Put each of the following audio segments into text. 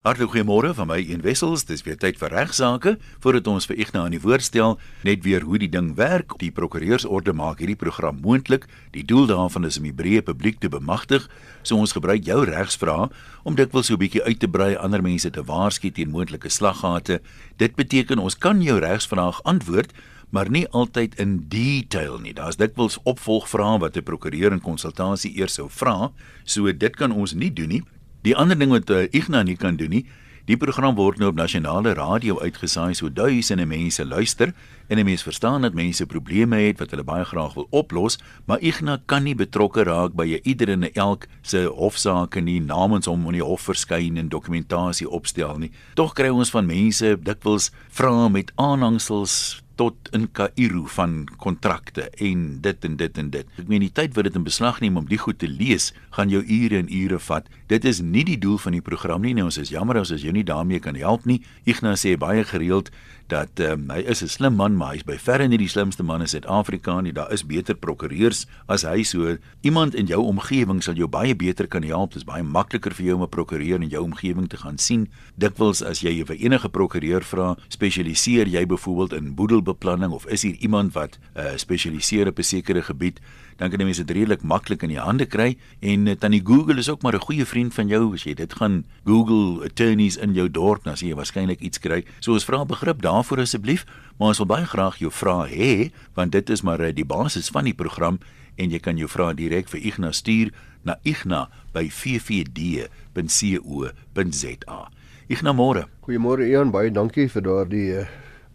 Hartlik goeiemôre van my een wessels. Dis weer tyd vir regsaake. Voordat ons vir Ignas aan die woord stel, net weer hoe die ding werk. Die prokureursorde maak hierdie program moontlik. Die doel daarvan is om die breë publiek te bemagtig. So ons gebruik jou regsvrae om dikwels so 'n bietjie uit te brei, ander mense te waarsku teen moontlike slaggate. Dit beteken ons kan jou regsvraag antwoord, maar nie altyd in detail nie. Daar's dikwels opvolgvrae wat 'n prokureur in konsultasie eers sou vra. So dit kan ons nie doen nie. Die ander ding wat uh, Ignas nie kan doen nie, die program word nou op nasionale radio uitgesaai so duisende mense luister en 'n mens verstaan dat mense probleme het wat hulle baie graag wil oplos, maar Ignas kan nie betrokke raak by ieder en elk se hofsaake nie namens hom in die hof verskyn en dokumentasie opstel nie. Tog kry ons van mense dikwels vra met aanhangsels tot in Kaïro van kontrakte en dit en dit en dit. Ek meen die tyd wat dit in beslag neem om die goed te lees, gaan jou ure en ure vat. Dit is nie die doel van die program nie. Nee, ons is jammer as ons jou nie daarmee kan help nie. Ignas sê baie gereeld dat um, hy is 'n slim man, maar hy's by verre nie die slimste man in Suid-Afrika nie. Daar is beter prokureurs as hy so. Iemand in jou omgewing sal jou baie beter kan help. Dit is baie makliker vir jou om 'n prokureur in jou omgewing te gaan sien. Dikwels as jy vir enige prokureur vra, spesialiseer jy byvoorbeeld in boedelbeplanning of is hier iemand wat uh, spesialiseer op 'n sekere gebied? Dan kan jy mense dit redelik maklik in die hande kry en uh, tannie Google is ook maar 'n goeie vriend van jou as jy dit gaan Google attorneys in jou dorp dan sien jy waarskynlik iets kry. So ons vra begrip daarvoor asseblief, maar ons wil baie graag jou vra hê want dit is maar uh, die basis van die program en jy kan jou vrae direk vir Ignas stuur na igna@ffd.co.za. Ignas môre. Goeiemôre Ian, baie dankie vir daardie uh,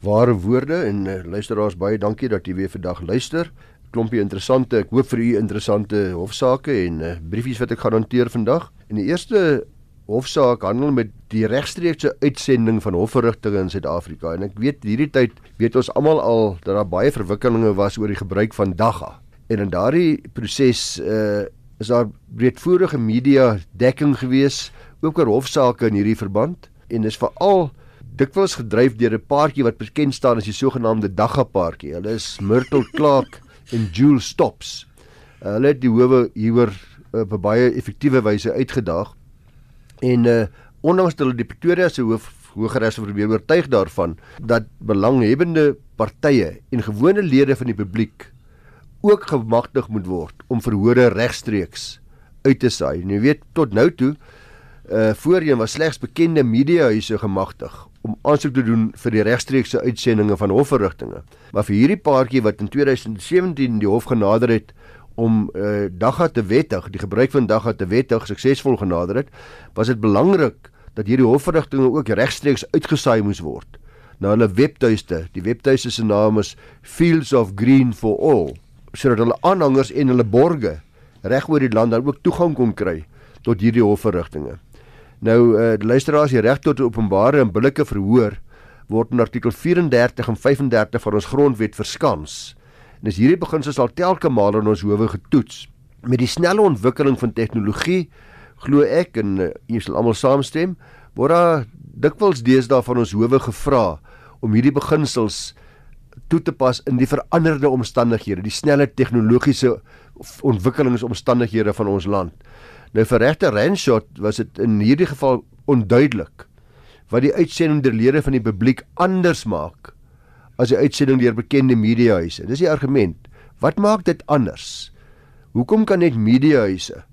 ware woorde en uh, luisteraars baie dankie dat jy weer vandag luister klompie interessante, ek hoop vir u interessante hofsaake en uh, briefies wat ek gaan hanteer vandag. En die eerste hofsaak handel met die regstreekse uitsending van hofverrigtinge in Suid-Afrika. En ek weet hierdie tyd weet ons almal al dat daar baie verwikkelinge was oor die gebruik van dagga. En in daardie proses uh is daar breedvoerige media dekking gewees ook oor hofsaake in hierdie verband en is veral dikwels gedryf deur 'n paartjie wat bekend staan as die sogenaamde dagga paartjie. Hulle is Myrtle Clark en Jules Stops. Uh, hulle het die howe hieroor uh, op 'n baie effektiewe wyse uitgedaag. En uh ondanks dat hulle die Pretoria se hoof Hooggeregs probeer oortuig daarvan dat belanghebbende partye en gewone lede van die publiek ook gemagtig moet word om verhore regstreeks uit te saai. Nou weet tot nou toe uh voorheen was slegs bekende mediahuise gemagtig om aansoek te doen vir die regstreekse uitsendinge van hofverrigtinge. Maar vir hierdie paartjie wat in 2017 die hof genader het om uh, dagga te wettig, die gebruik van dagga te wettig suksesvol genader het, was dit belangrik dat hierdie hofverrigtinge ook regstreeks uitgesaai moes word na hulle webtuiste. Die webtuiste se naam is Fields of Green for All, sodat hulle aanhangers en hulle borgers reg oor die land dan ook toegang kon kry tot hierdie hofverrigtinge. Nou uh, luisteraars, die reg tot openbare en billike verhoor word in artikel 34 en 35 van ons grondwet verskans. En as hierdie beginsels al telke male in ons howe getoets met die snelle ontwikkeling van tegnologie, glo ek en uh, jy sal almal saamstem, word daar dikwels deesdae van ons howe gevra om hierdie beginsels toe te pas in die veranderde omstandighede, die snelle tegnologiese ontwikkelingsomstandighede van ons land. Nou vir regter Randshot was dit in hierdie geval onduidelik wat die uitsending deur lede van die publiek anders maak as die uitsending deur bekende mediahuise. Dis die argument. Wat maak dit anders? Hoekom kan net mediahuise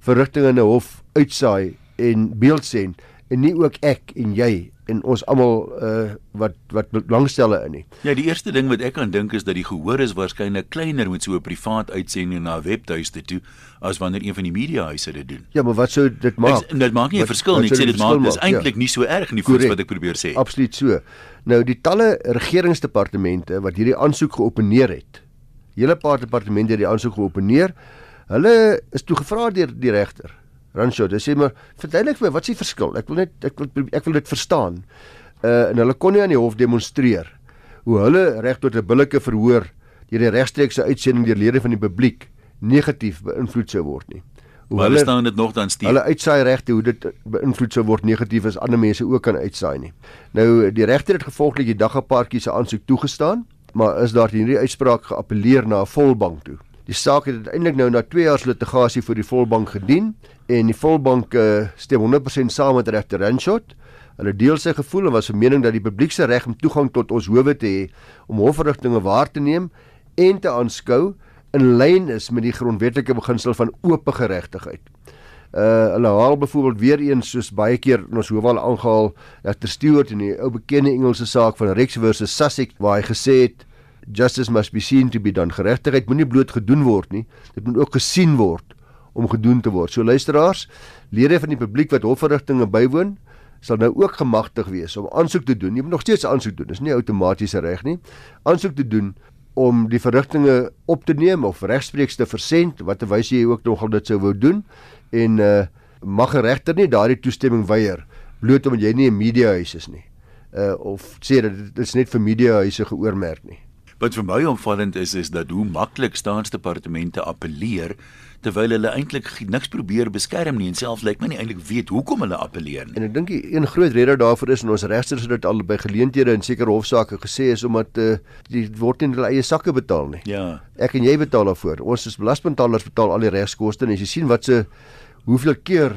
verrigtinge in 'n hof uitsaai en beeld sien en nie ook ek en jy en ons almal uh wat wat belangstel in nie. Ja, die eerste ding wat ek kan dink is dat die gehoor is waarskynlik kleiner met so 'n privaat uitsending na 'n webtuiste toe as wanneer een van die mediahuise dit doen. Ja, maar wat sou dit maak? Ek, dit maak nie 'n verskil nie. Ek sê dit maak dis eintlik ja. nie so erg nie, voets wat ek probeer sê. Absoluut so. Nou die talle regeringsdepartemente wat hierdie aansoek geopeneer het. Hele paar departemente het die aansoek geopeneer. Hulle is toe gevra deur die regter Ranshot, hy sê maar verduidelik vir my wat is die verskil? Ek wil net ek wil ek wil dit verstaan. Uh en hulle kon nie aan die hof demonstreer hoe hulle reg tot 'n billike verhoor deur die regstreekse uitsending deur lede van die publiek negatief beïnvloed sou word nie. Hoe hulle staan dit nog dan stuur. Hulle uitsaai regte hoe dit beïnvloed sou word negatief as ander mense ook kan uitsaai nie. Nou die regter het gevolglik die daggapaartjie se aansoek toegestaan, maar is daar hierdie uitspraak geappeleer na 'n volbank toe. Die saak het uiteindelik nou na 2 jaar se litigasie vir die volbank gedien en die volbank uh, stem 100% saam met regter Renshot. Hulle deel sy gevoel en was van mening dat die publiek se reg om toegang tot ons howe te hê om hofverrigtinge waar te neem en te aanskou in lyn is met die grondwetlike beginsel van oop geregtigheid. Uh hulle haal byvoorbeeld weer eens soos baie keer in ons hoofal aangehaal regter Stewart in die ou bekende Engelse saak van Rex versus Sussex waar hy gesê het justice must be seen to be done. Geregtigheid moenie bloot gedoen word nie, dit moet ook gesien word om gedoen te word. So luisteraars, lede van die publiek wat hofverrigtinge bywoon, sal nou ook gemagtig wees om aansoek te doen. Jy moet nog steeds aansoek doen. Dis nie outomatiese reg nie. Aansoek te doen om die verrigtinge op te neem of regspreeks te versend, wat terwys jy ook nogal dit sou wou doen en uh mag 'n regter nie daardie toestemming weier bloot omdat jy nie 'n mediahuis is nie. Uh of sê dat dit is net vir mediahuise geoormerk nie. Wat vir my opvallend is is dat hoe maklik staatsdepartemente appeleer terwyl hulle eintlik niks probeer beskerm nie en selfs lyk my nie eintlik weet hoekom hulle appeleer nie. En ek dink een groot rede daarvoor is en ons regsters het dit al by geleenthede in sekere hofsaake gesê is omdat uh, die word in hulle eie sakke betaal nie. Ja. Ek en jy betaal daarvoor. Ons as belastingbetalers betaal al die regskoste en as jy sien wat se hoeveel keer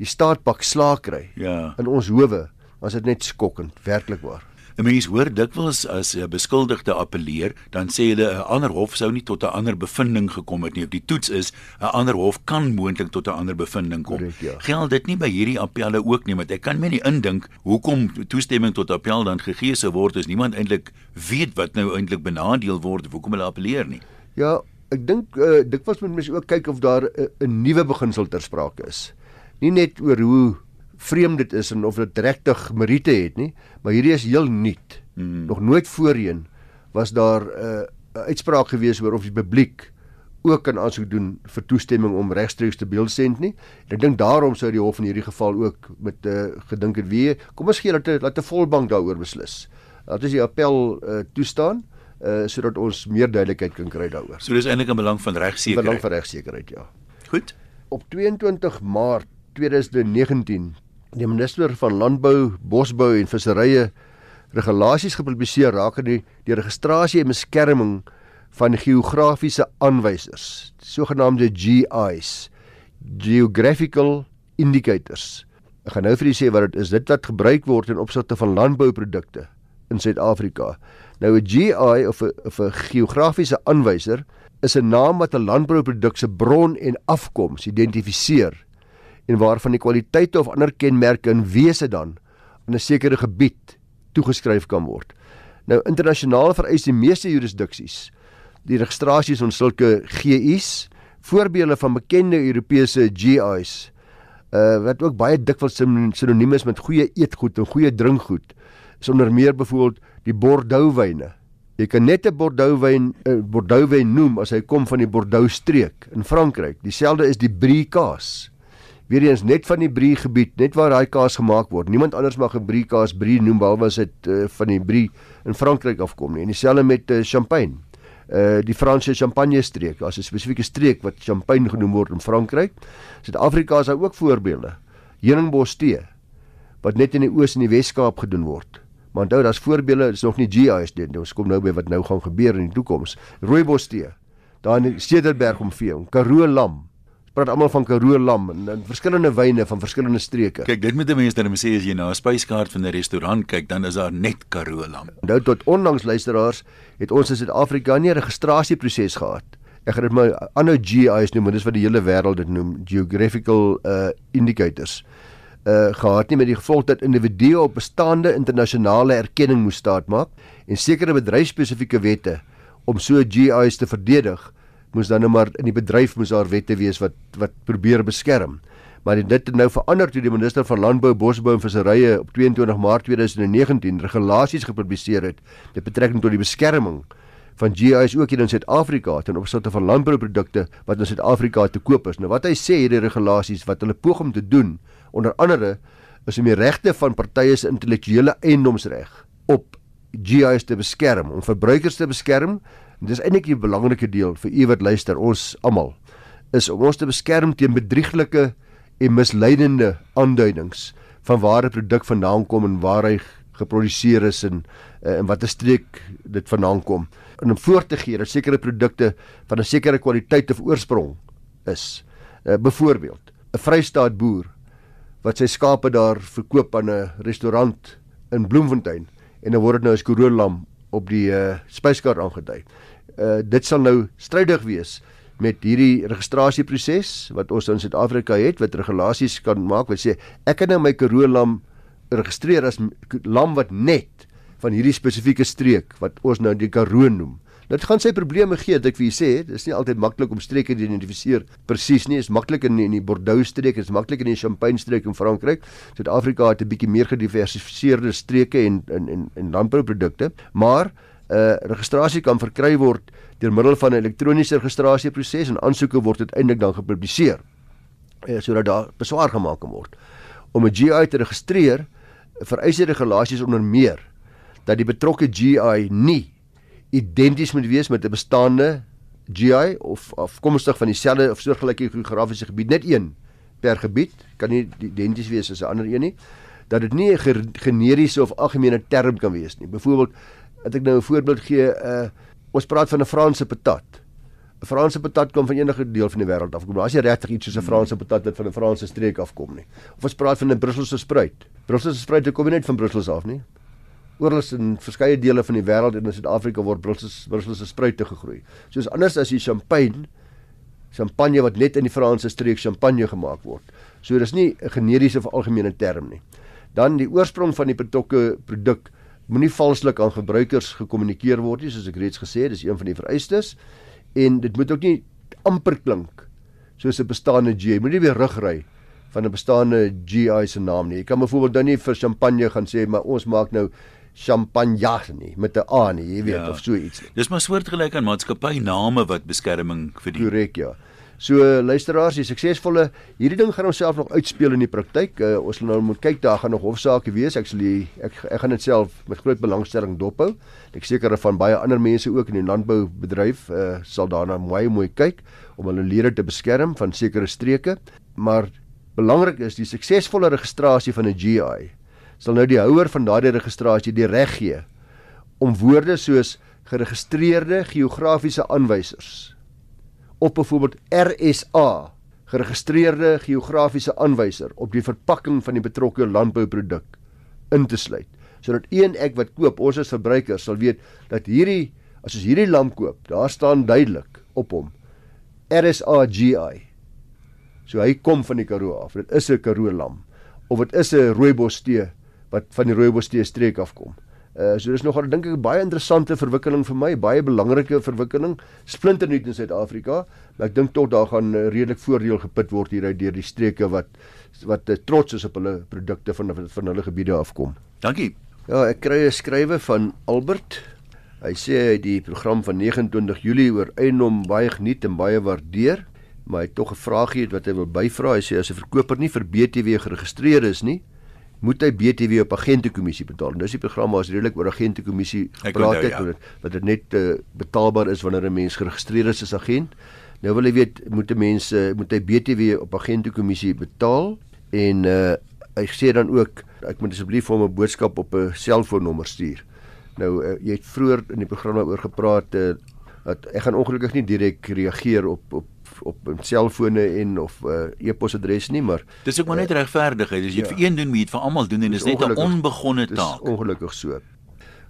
die staat pak slaag kry ja. in ons howe, was dit net skokkend, werklikwaar. 'n Mens hoor dikwels as 'n beskuldigde appeleer, dan sê hulle 'n ander hof sou nie tot 'n ander bevinding gekom het nie. Op die toets is 'n ander hof kan moontlik tot 'n ander bevinding kom. Correct, ja. Geld dit nie by hierdie appelle ook nie, want ek kan my nie indink hoekom toestemming tot appel dan gegee sou word as niemand eintlik weet wat nou eintlik benadeel word of hoekom hulle appeleer nie. Ja, ek dink uh, dikwels moet mens ook kyk of daar 'n uh, nuwe beginsel ter sprake is. Nie net oor hoe vreemd dit is en of dit regtig meriete het nie, maar hierdie is heel nuut. Mm. Nog nooit voorheen was daar 'n uh, uitspraak gewees oor of die publiek ook kan aansoek doen vir toestemming om regstreeks te beeldsend nie. En ek dink daarom sou die hof in hierdie geval ook met uh, gedink het wie kom ons gee dat dat 'n volbank daaroor beslis. Dat is die appel uh, toestaan uh sodat ons meer duidelikheid kan kry daaroor. So dis eintlik 'n belang van regsekerheid. Belang van regsekerheid, ja. Goed. Op 22 Maart 2019 die minister van landbou, bosbou en visserye regulasies gepubliseer rakende die, die registrasie en beskerming van geografiese aanwysers, sogenaamde GIs, geographical indicators. Ek gaan nou vir julle sê wat dit is. Dit wat gebruik word in opsigte van landbouprodukte in Suid-Afrika. Nou 'n GI of 'n of 'n geografiese aanwyser is 'n naam wat 'n landbouproduk se bron en afkoms identifiseer en waarvan die kwaliteite of ander kenmerke in wese dan in 'n sekere gebied toegeskryf kan word. Nou internasionaal vereis die meeste jurisdiksies die registrasies van sulke GI's, voorbeelde van bekende Europese GI's, uh wat ook baie dikwels sinoniem is met goeie eetgoed en goeie drinkgoed, is onder meer byvoorbeeld die Bordeauxwyne. Jy kan net 'n Bordeauxwyn 'n Bordeauxwyn noem as hy kom van die Bordeaux streek in Frankryk. Dieselfde is die Brie kaas weer eens net van die Brie gebied, net waar daai kaas gemaak word. Niemand anders mag 'n Brie kaas Brie noem behalwe as dit uh, van die Brie in Frankryk afkom nie. En dieselfde met uh, champagne. Uh die Franse champagne streek, daar's 'n spesifieke streek wat champagne genoem word in Frankryk. Suid-Afrika is daar ook voorbeelde. Heuningbos tee wat net in die Oos en die Wes-Kaap gedoen word. Maar onthou, daar's voorbeelde, dit is nog nie GI's nie. Ons kom nou by wat nou gaan gebeur in die toekoms. Rooibos tee. Daar in Cederberg omgewing, Karoo lam praat almal van Karoo lam en, en verskillende wyne van verskillende streke. Kyk, dit moet die mense dan sê as jy na 'n spyskaart van 'n restaurant kyk, dan is daar net Karoo lam. Nou tot onlangs luisteraars het ons in Suid-Afrika nie 'n registrasieproses gehad. Ek gaan dit maar ander GIs noem, dis wat die hele wêreld dit noem, geographical uh indicators. Uh gehad nie met die gevolg dat individue op bestaande internasionale erkenning moes staatmaak en sekere bedryfspesifieke wette om so GIs te verdedig moes dan nou maar in die bedryf moes daar wette wees wat wat probeer beskerm. Maar dit het nou verander toe die minister van Landbou, Bosbou en Visserye op 22 Maart 2019 regulasies gepubliseer het met betrekking tot die beskerming van GIs ook hier in Suid-Afrika ten opsigte van landbouprodukte wat in Suid-Afrika te koop is. Nou wat hy sê hierdie regulasies wat hulle poog om te doen onder andere is om die regte van partye se intellektuele eiendomsreg op GIs te beskerm, om verbruikers te beskerm En dis eintlik die belangrike deel vir u wat luister, ons almal, is om ons te beskerm teen bedrieglike en misleidende aanduidings van waar 'n produk vandaan kom en waar hy geproduseer is en uh, en watter streek dit vandaan kom. en om voor te gee dat sekere produkte van 'n sekere kwaliteit of oorsprong is. Uh, Byvoorbeeld, 'n Vrystaat boer wat sy skape daar verkoop aan 'n restaurant in Bloemfontein en dan word dit nou as koroonlam op die uh, spyskaart aangedui. Uh dit sal nou strydig wees met hierdie registrasieproses wat ons in Suid-Afrika het wat regulasies kan maak wat sê ek kan nou my Karoo lam registreer as lam wat net van hierdie spesifieke streek wat ons nou die Karoo noem. Dit gaan sy probleme gee, dit ek u sê, dit is nie altyd maklik om streke te identifiseer presies nie. Dit is maklik in in die Bordeaux streek, dit is maklik in die Champagne streek in Frankryk. Suid-Afrika het 'n bietjie meer gediversifiseerde streke en en en, en landbouprodukte, maar 'n uh, registrasie kan verkry word deur middel van 'n elektroniese registrasieproses en aansoeke word uiteindelik dan gepubliseer. Uh, sodat daar beswaar gemaak kan word. Om 'n GI te registreer, vereis die regulasies onder meer dat die betrokke GI nie identies moet wees met 'n bestaande GI of afkomstig van dieselfde of soortgelyke geografiese gebied. Net een per gebied. Kan nie identies wees as 'n ander een nie. Dat dit nie 'n generiese of algemene term kan wees nie. Byvoorbeeld het ek nou 'n voorbeeld gee uh ons praat van 'n Franse patat. 'n Franse patat kom van enige deel van die wêreld af kom daar is nie regtig iets soos 'n Franse patat wat van 'n Franse streek afkom nie. Of ons praat van 'n Brusselse spruit. Brusselse spruit kom nie net van Brussels af nie oral in verskeie dele van die wêreld en in Suid-Afrika word Brussels Brusselse spruite gegroei. Soos anders as die champagne champagne wat net in die Franse streek champagne gemaak word. So dis nie 'n generiese of algemene term nie. Dan die oorsprong van die betrokke produk moenie valslik aan gebruikers gekommunikeer word nie, soos ek reeds gesê het, dis een van die vereistes en dit moet ook nie amper klink soos 'n bestaande GI. Moenie weer rugry van 'n bestaande GI se naam nie. Jy kan byvoorbeeld dan nie vir champagne gaan sê maar ons maak nou champagne nie met 'n A nie, jy weet ja. of so iets nie. Dis maar soortgelyk aan maatskappy name wat beskerming verdien. Korrek, ja. So luisteraars, die suksesvolle hierdie ding gaan homself nog uitspeel in die praktyk. Uh, ons nou moet kyk daar gaan nog hofsaake wees. Ek sal die, ek ek gaan dit self met groot belangstelling dophou. Ek seker van baie ander mense ook in die landboubedryf uh, sal daarna mooi mooi kyk om hulle lede te beskerm van sekere streke, maar belangrik is die suksesvolle registrasie van 'n GI sal nou die houer van daardie registrasie die reg gee om woorde soos geregistreerde geografiese aanwysers op byvoorbeeld RSA geregistreerde geografiese aanwyser op die verpakking van die betrokke landbouproduk in te sluit sodat een ek wat koop ons as verbruikers sal weet dat hierdie as ons hierdie lamp koop daar staan duidelik op hom RSA GI so hy kom van die Karoo af. Dit is 'n Karoo lam of dit is 'n rooibos tee wat van die Rooibosstee streek afkom. Uh so dis nogal dink ek 'n baie interessante verwikkeling vir my, baie belangrike verwikkeling, splinternuut in Suid-Afrika, maar ek dink tog daar gaan uh, redelik voordeel geput word hieruit deur die streke wat wat uh, trots is op hulle produkte van van hulle gebiede afkom. Dankie. Ja, ek kry 'n skrywe van Albert. Hy sê hy die program van 29 Julie oor eiendom baie geniet en baie waardeer, maar hy het tog 'n vraagie wat hy wil byvra. Hy sê as 'n verkoper nie vir BTW geregistreer is nie, moet hy BTW op agentekommissie betaal. Nou is die program maar as redelik oor agentekommissie gepraat het ja. wat dit net uh, betaalbaar is wanneer 'n mens geregistreer is as agent. Nou wil jy weet moet 'n mens uh, moet hy BTW op agentekommissie betaal en uh, hy sê dan ook ek moet asseblief vir hom 'n boodskap op 'n selfoonnommer stuur. Nou uh, jy het vroeër in die program daaroor gepraat uh, dat ek gaan ongelukkig nie direk reageer op op op selfone en of uh, e-posadres nie, maar dis ook maar net uh, regverdigheid. As jy ja, vir een doen, moet jy vir almal doen en dis net 'n onbegonne taak. Dis ongelukkig so.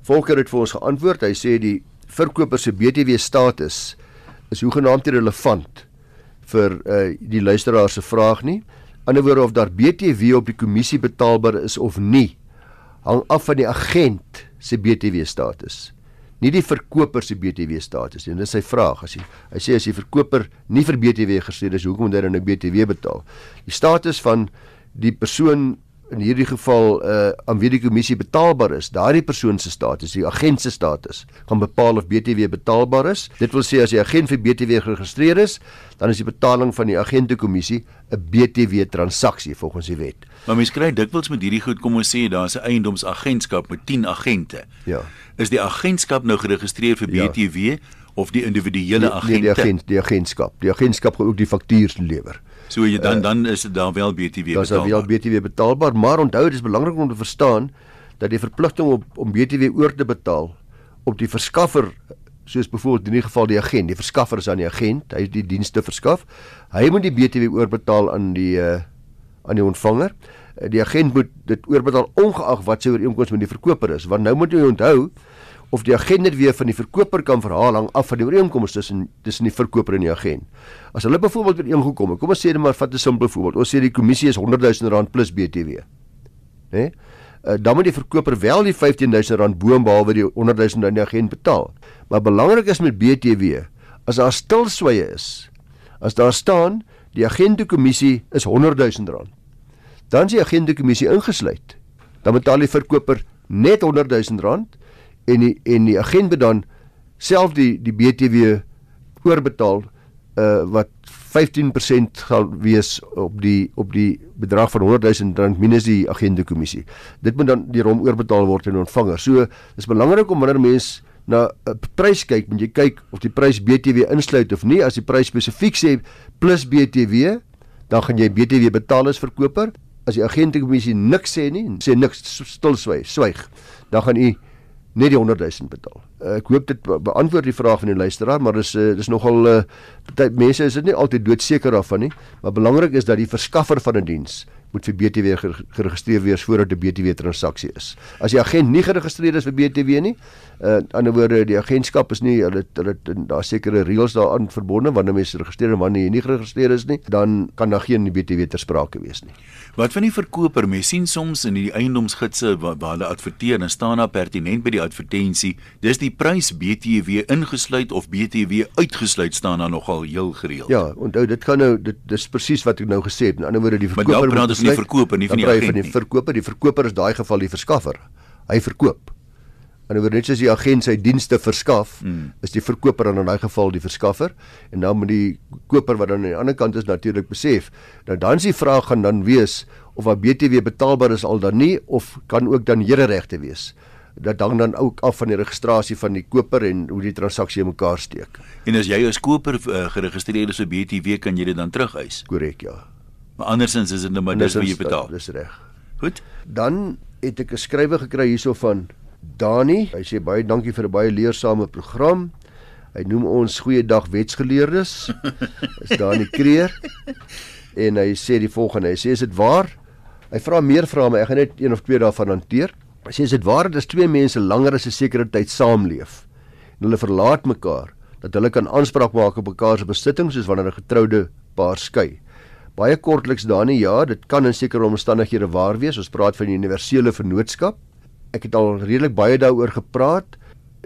Volker het vir ons geantwoord. Hy sê die verkoper se BTW status is hoegenaamd relevant vir uh, die luisteraar se vraag nie. Anderswoorde of daar BTW op die kommissie betaalbaar is of nie, hang af van die agent se BTW status nie die verkoper se BTW status nie. Dis sy vraag. As hy hy sê as die verkoper nie vir BTW gestuur is, hoekom moet hy dan 'n BTW betaal? Die status van die persoon in hierdie geval uh aan wie die kommissie betaalbaar is, daardie persoon se status, die agent se status, gaan bepaal of BTW betaalbaar is. Dit wil sê as die agent vir BTW geregistreer is, dan is die betaling van die agentekommissie 'n BTW transaksie volgens die wet. Maar mens kry dikwels met hierdie goed kom ons sê daar's 'n eiendomsagentskap met 10 agente. Ja. Is die agentskap nou geregistreer vir BTW ja. of die individuele agente? Nee, die agent, die agentskap. Die agentskap gaan ook die faktures lewer. So jy dan uh, dan is dit dan wel BTW betaalbaar. Dan is wel BTW betaalbaar, maar onthou dit is belangrik om te verstaan dat die verpligting om om BTW oor te betaal op die verskaffer soos byvoorbeeld in hierdie geval die agent, die verskaffer is aan die agent, hy die dienste verskaf. Hy moet die BTW oorbetaal aan die uh, aan die ontvanger. Uh, die agent moet dit oorbetaal ongeag wat sy ooreenkoms met die verkoper is. Want nou moet jy onthou of die agent net weer van die verkoper kan verhaal hang af van die ooreenkoms tussen tussen die verkoper en die agent. As hulle byvoorbeeld weer ingekom het, kom ons sê net maar vat 'n simpel voorbeeld. Ons sê die kommissie is 100 000 rand plus BTW. Né? Nee? Uh, dan moet die verkoper wel die 15000 rand bo en behalwe die 100000 rand die agent betaal. Maar belangrik is met BTW, as daar stilswye is, as daar staan die agentekommissie is 100000 rand, dan is die agentekommissie ingesluit. Dan betaal die verkoper net 100000 rand en die en die agent moet dan self die die BTW oorbetaal uh wat 15% gaan wees op die op die bedrag van 100 000 rand minus die agentekommissie. Dit moet dan deur hom oorbetaal word aan die ontvanger. So dis belangrik om wanneer mens na 'n prys kyk, moet jy kyk of die prys BTW insluit of nie. As die prys spesifiek sê plus BTW, dan gaan jy BTW betaal as verkoper. As die agentekommissie niks sê nie, sê niks stil swyg, swyg, dan gaan u net die 100 000 betaal. Uh, ek hoop dit beantwoord die vraag van die luisteraar, maar dis uh, dis nogal uh, party mense is dit nie altyd doodseker daarvan nie, maar belangrik is dat die verskaffer van 'n die diens moet vir BTW geregistreer wees voordat 'n BTW transaksie is. As die agent nie geregistreer is vir BTW nie, uh, aan ander woorde die agentskap is nie hulle hulle daar sekere reëls daaraan verbonde wanneer mense registreer en wanneer jy nie geregistreer is nie, dan kan daar geen BTW ter sprake wees nie. Wat van die verkoper? Mens sien soms in die eiendomsgidse waar, waar hulle adverteer en staan daar pertinent by die advertensie, dis die prys BTW ingesluit of BTW uitgesluit staan daar nogal heel gereeld. Ja, onthou dit gaan nou dit dis presies wat ek nou gesê het. In ander woorde die verkoper moet van die verkoper, nie van die agent nie. Die verkoper, die verkoper is daai geval die verskaffer. Hy verkoop. En oor net soos die agent sy dienste verskaf, hmm. is die verkoper dan in daai geval die verskaffer en dan moet die koper wat dan aan die ander kant is natuurlik besef. Nou dan is die vraag gaan dan wees of wat BTW betaalbaar is al dan nie of kan ook dan hereregte wees. Dat hang dan ook af van die registrasie van die koper en hoe die transaksie mekaar steek. En as jy as koper uh, geregistreer is op BTW kan jy dit dan terugeis. Korrek, ja. Maar andersins is dit net nou maar dis wat jy betaal. Dis reg. Goed. Dan het ek 'n skrywe gekry hierso van Dani. Hy sê baie dankie vir 'n baie leersame program. Hy noem ons goeiedag wetsgeleerdes. Is Dani Kreer. En hy sê die volgende. Hy sê is dit waar? Hy vra meer vrae, maar ek gaan net een of twee daarvan hanteer. Hy sê is dit waar dat as twee mense langer as 'n sekere tyd saamleef en hulle verlaat mekaar, dat hulle kan aanspraak maak op mekaar se besittings soos wanneer 'n getroude paar skei? Baie kortliks Dani, ja, dit kan in sekere omstandighede waar wees. Ons praat van die universele vennootskap. Ek het al redelik baie daaroor gepraat.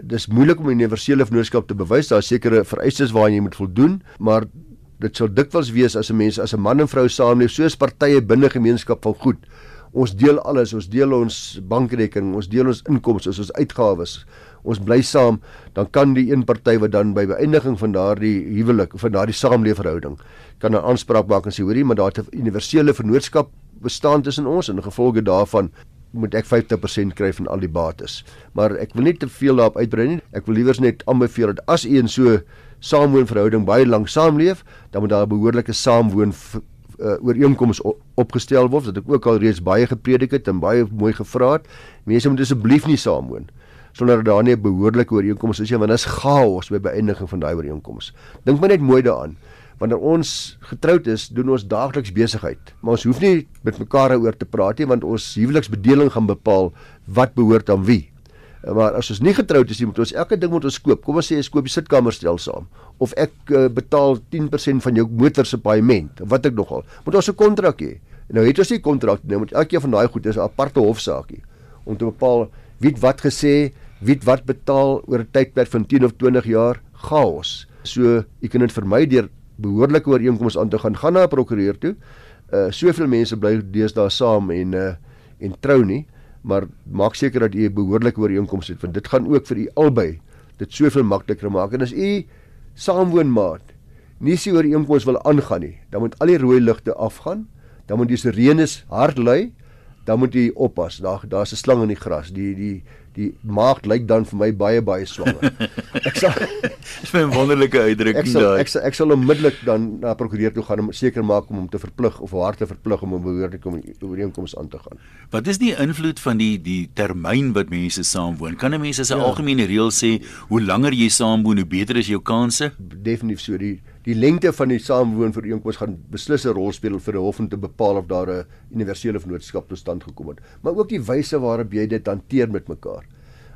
Dis moeilik om universele vennootskap te bewys. Daar is sekere vereistes waaraan jy moet voldoen, maar dit sal dikwels wees as 'n mens as 'n man en vrou saamleef soos partye binne gemeenskap van goed. Ons deel alles, ons deel ons bankrekening, ons deel ons inkomste, ons uitgawes. Ons bly saam, dan kan die een party wat dan by beëindiging van daardie huwelik of van daardie saamleefverhouding kan 'n aanspraak maak en sê hoorie maar daar 'n universele vennootskap bestaan tussen ons en gevolge daarvan moet ek 50% kry van al die bates. Maar ek wil nie te veel daarop uitbrei nie. Ek wil liewer net aanbeveel dat as u in so saamwoonverhouding baie lank saamleef, dan moet daar 'n behoorlike saamwoon uh, ooreenkoms opgestel word. Dat ek ook al reeds baie gepredik het en baie mooi gevra het. Mense moet asseblief nie saamwoon sonder dat daar nie 'n behoorlike ooreenkoms is nie, want dit is chaos by beëindiging van daai ooreenkoms. Dink maar net mooi daaraan wanneer ons getroud is, doen ons daagliks besigheid. Maar ons hoef nie met mekaar daaroor te praat nie want ons huweliksbedeling gaan bepaal wat behoort aan wie. Maar as ons nie getroud is nie, moet ons elke ding moet ons koop. Kom ons sê jy koop die sitkamerstel saam of ek uh, betaal 10% van jou motor se paaiement of wat ek nogal. Moet ons 'n kontrak hê. Nou het ons nie kontrak nie, moet elkeen van daai goed is 'n aparte hofsaakie om te bepaal wie wat gesê, wie wat betaal oor 'n tydperk van 10 of 20 jaar chaos. So jy kan dit vermy deur behoorlike ooreenkomste aan te gaan, gaan na 'n prokureur toe. Uh soveel mense bly deesdae saam en uh en trou nie, maar maak seker dat u 'n behoorlike ooreenkoms het want dit gaan ook vir u albei dit soveel makliker maak. En as u saamwoonmaat nie sy ooreenkoms wil aangaan nie, dan moet al die rooi ligte afgaan, dan moet die sirenes hard lui, dan moet jy oppas. Daar daar's 'n slang in die gras. Die die die maagd lyk dan vir my baie baie swanger. Ek sal Dis 'n wonderlike uitdrukking daai. Ek sal ek sal onmiddellik dan na prokureur toe gaan om seker maak om hom te verplig of haar te verplig om 'n behoorlike ooreenkoms aan te gaan. Wat is die invloed van die die termyn wat mense saamwoon? Kan 'n mens as 'n ja. algemene reël sê hoe langer jy saamwoon, hoe beter is jou kansse? Definitief so. Die die lengte van die saamwoon vir ooreenkoms gaan beslis 'n rol speel vir 'n hof om te bepaal of daar 'n universele vennootskap tot stand gekom het. Maar ook die wyse waarop jy dit hanteer met mekaar.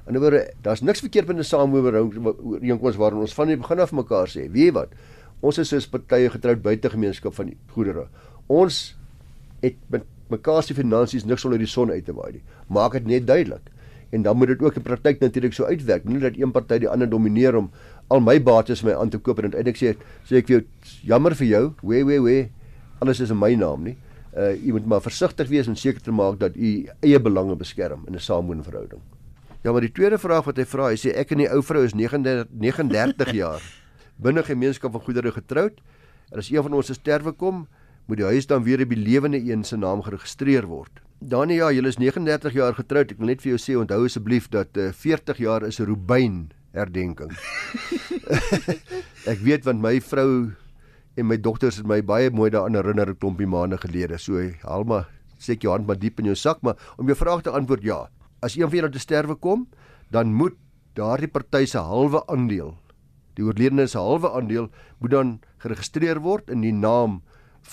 In 'n woorde, daar's niks verkeerd met 'n sameooreenkoms waarin ons van die begin af mekaar sê, weet jy wat? Ons is soos partye getroud buite gemeenskap van goedere. Ons het met mekaar se finansies niks onder die son uit te waai nie. Maak dit net duidelik. En dan moet dit ook in praktyk natuurlik so uitwerk, nie dat een party die ander domineer om al my bates my aan te koop en uiteindelik sê sê ek vir jou jammer vir jou, we we we, alles is in my naam nie. Uh jy moet maar versigtig wees en seker te maak dat u eie belange beskerm in 'n samewoonverhouding. Ja, maar die tweede vraag wat hy vra, hy sê ek en die ou vrou is 39 39 jaar binne gemeenskap van goedere getroud. En as een van ons se sterwe kom, moet die huis dan weer op die lewende een se naam geregistreer word. Danie, ja, julle is 39 jaar getroud. Ek wil net vir jou sê onthou asseblief dat uh, eh, 40 jaar is 'n Rubyn herdenking. ek weet want my vrou en my dogters het my baie mooi daaraan herinner 'n klompie maande gelede. So, Alma, sê ek jou hand maar diep in jou sak, maar om jou vraag te antwoord, ja as een van julle te sterwe kom, dan moet daardie party se halwe aandeel, die oorledene se halwe aandeel moet dan geregistreer word in die naam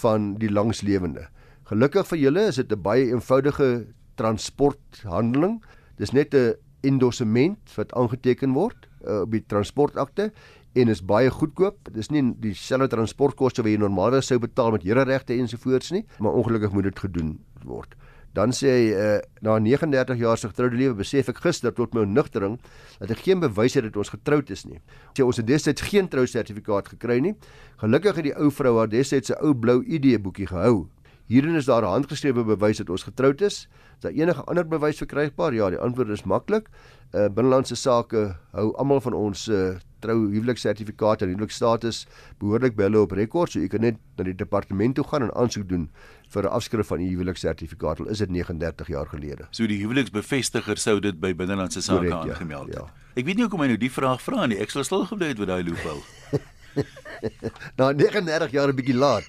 van die langslewende. Gelukkig vir julle is dit 'n baie eenvoudige transporthandeling. Dis net 'n endossement wat aangeteken word uh, op die transportakte en is baie goedkoop. Dis nie dieselfde transportkoste wat jy normaalweg sou betaal met hereregte ensovoorts nie, maar ongelukkig moet dit gedoen word. Dan sê hy uh, na 39 jaar se getroude lewe besef ek gister tot my onnugtering dat ek geen bewys het dat ons getroud is nie. Sê ons het destyds geen trousertifikaat gekry nie. Gelukkig het die ou vrou haar destyds se ou blou ID boekie gehou. Hierin is daar 'n handgeskrewe bewys dat ons getroud is. Is daar enige ander bewys verkrygbaar? Ja, die antwoord is maklik. Uh binnelandse sake hou almal van ons uh trou huweliksertifikaat en huwelikstatus behoorlik by hulle op rekord, so u kan net na die departement toe gaan en aansoek doen vir 'n afskrif van u huweliksertifikaat al is dit 39 jaar gelede. So die huweliksbevestiger sou dit by binnelandse sake ja, aangemeld het. Ja, ja. Ek weet nie hoekom hy nou die vraag vra nie. Ek sal stil gebly het met daai loophole. nou 39 jaar 'n bietjie laat.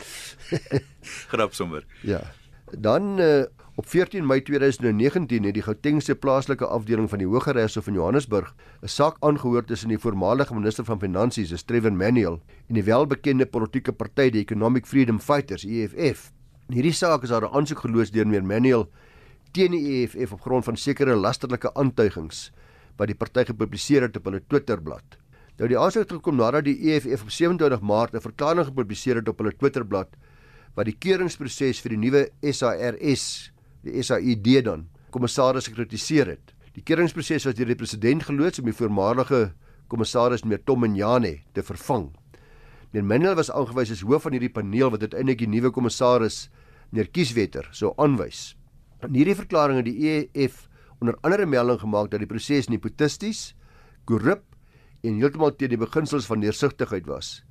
Grap sommer. Ja. Dan uh, op 14 Mei 2019 het die Gautengse plaaslike afdeling van die Hooggeregshof in Johannesburg 'n saak aangehoor tussen die voormalige minister van Finansies, Trevor Manuel, en die welbekende politieke party, die Economic Freedom Fighters, EFF. In hierdie saak is daar 'n aansoek geloos deur meneer Manuel teen die EFF op grond van sekere lasterlike aantuigings wat die party gepubliseer het op hulle Twitterblad. Nou die aansoek het gekom nadat die EFF op 27 Maart 'n verklaring gepubliseer het op hulle Twitterblad wat die keuringsproses vir die nuwe SARS, die SAID dan, kommissaris gekritiseer het. Die keuringsproses was deur die president geloods om die voormalige kommissaris meneer Tom Njane te vervang. Meneer Minel was aangewys as hoof van hierdie paneel wat uiteindelik die nuwe kommissaris meneer Kieswetter sou aanwys. In hierdie verklaring het die EFF onder andere melding gemaak dat die proses nepotisties, korrup en heeltemal teen die beginsels van deursigtigheid was.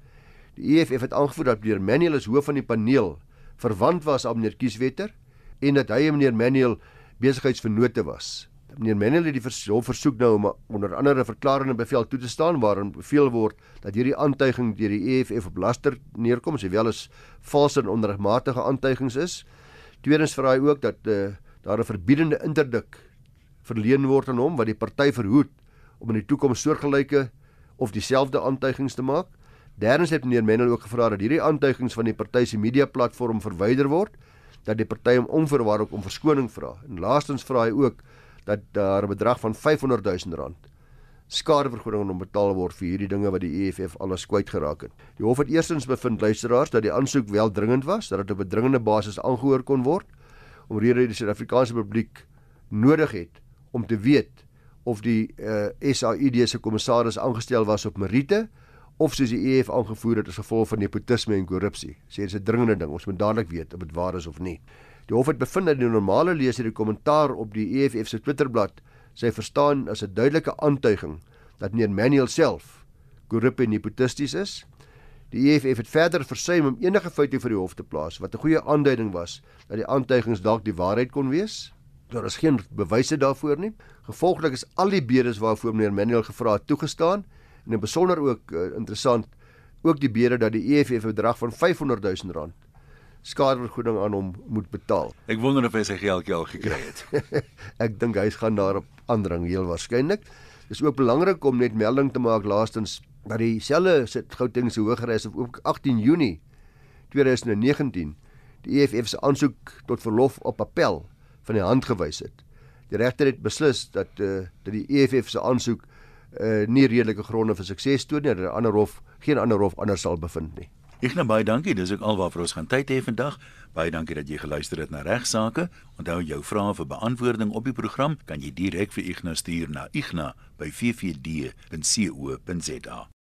Die EFF het aangevoer dat meneer Manuel as hoof van die paneel verwant was aan meneer Kieswetter en dat hy en meneer Manuel besigheidsvennote was meneer Menel het die versoek versoek nou om onder andere 'n verklarende bevel toe te staan waarin beveel word dat hierdie aantuiging deur die EFF op laster neerkom, sowel as valse en onregmatige aantuigings is. Tweedens vra hy ook dat uh, daar 'n verbiedende interdik verleen word aan hom wat die party verhoed om in die toekoms soortgelyke of dieselfde aantuigings te maak. Derdens het meneer Menel ook gevra dat hierdie aantuigings van die party se media platform verwyder word dat die party hom onverwaar ook om verskoning vra. En laastens vra hy ook dat daar 'n bedrag van 500 000 rand skadevergoeding onbetaal word vir hierdie dinge wat die EFF alles kwyt geraak het. Die hof het eerstens bevind luisteraars dat die aansoek wel dringend was, dat dit op 'n dringende basis aangehoor kon word omrede die Suid-Afrikaanse publiek nodig het om te weet of die uh, eh, SAID se kommissaris aangestel was op meriete of soos die EFF aangevoer het as gevolg van nepotisme en korrupsie. Sê dit is 'n dringende ding, ons moet dadelik weet of dit waar is of nie. Die hof het bevind dat die normale leser die kommentaar op die EFF se Twitterblad sy verstaan as 'n duidelike aantuiging dat meneer Manuel self korrup en nepotisties is. Die EFF het verder versuim om enige feite vir die hof te plaas wat 'n goeie aanduiding was dat die aantuigings dalk die waarheid kon wees. Daar is geen bewyse daarvoor nie. Gevolglik is al die bedes waarvoor meneer Manuel gevra het toegestaan en in besonder ook uh, interessant ook die bede dat die EFF 'n bedrag van 500 000 rand skadevergoeding aan hom moet betaal. Ek wonder of hy sy geldjie al gekry het. ek dink hy gaan daarop aandring heel waarskynlik. Dis ook belangrik om net melding te maak laastens dat dieselfde sit Gauteng se Hooggeregs op ook 18 Junie 2019 die EFF se aansoek tot verlof op appel van die hand gewys het. Die regter het beslis dat uh, dat die EFF se aansoek uh, nie redelike gronde vir sukses toon nie, dat 'n ander hof geen ander hof anders sal bevind nie. Ek nou baie dankie, dis ook alwaar ons gaan tyd hê vandag. Baie dankie dat jy geluister het na regsaake. Onthou jou vrae vir beantwoording op die program kan jy direk vir Ignas stuur na igna@ffd.co.za.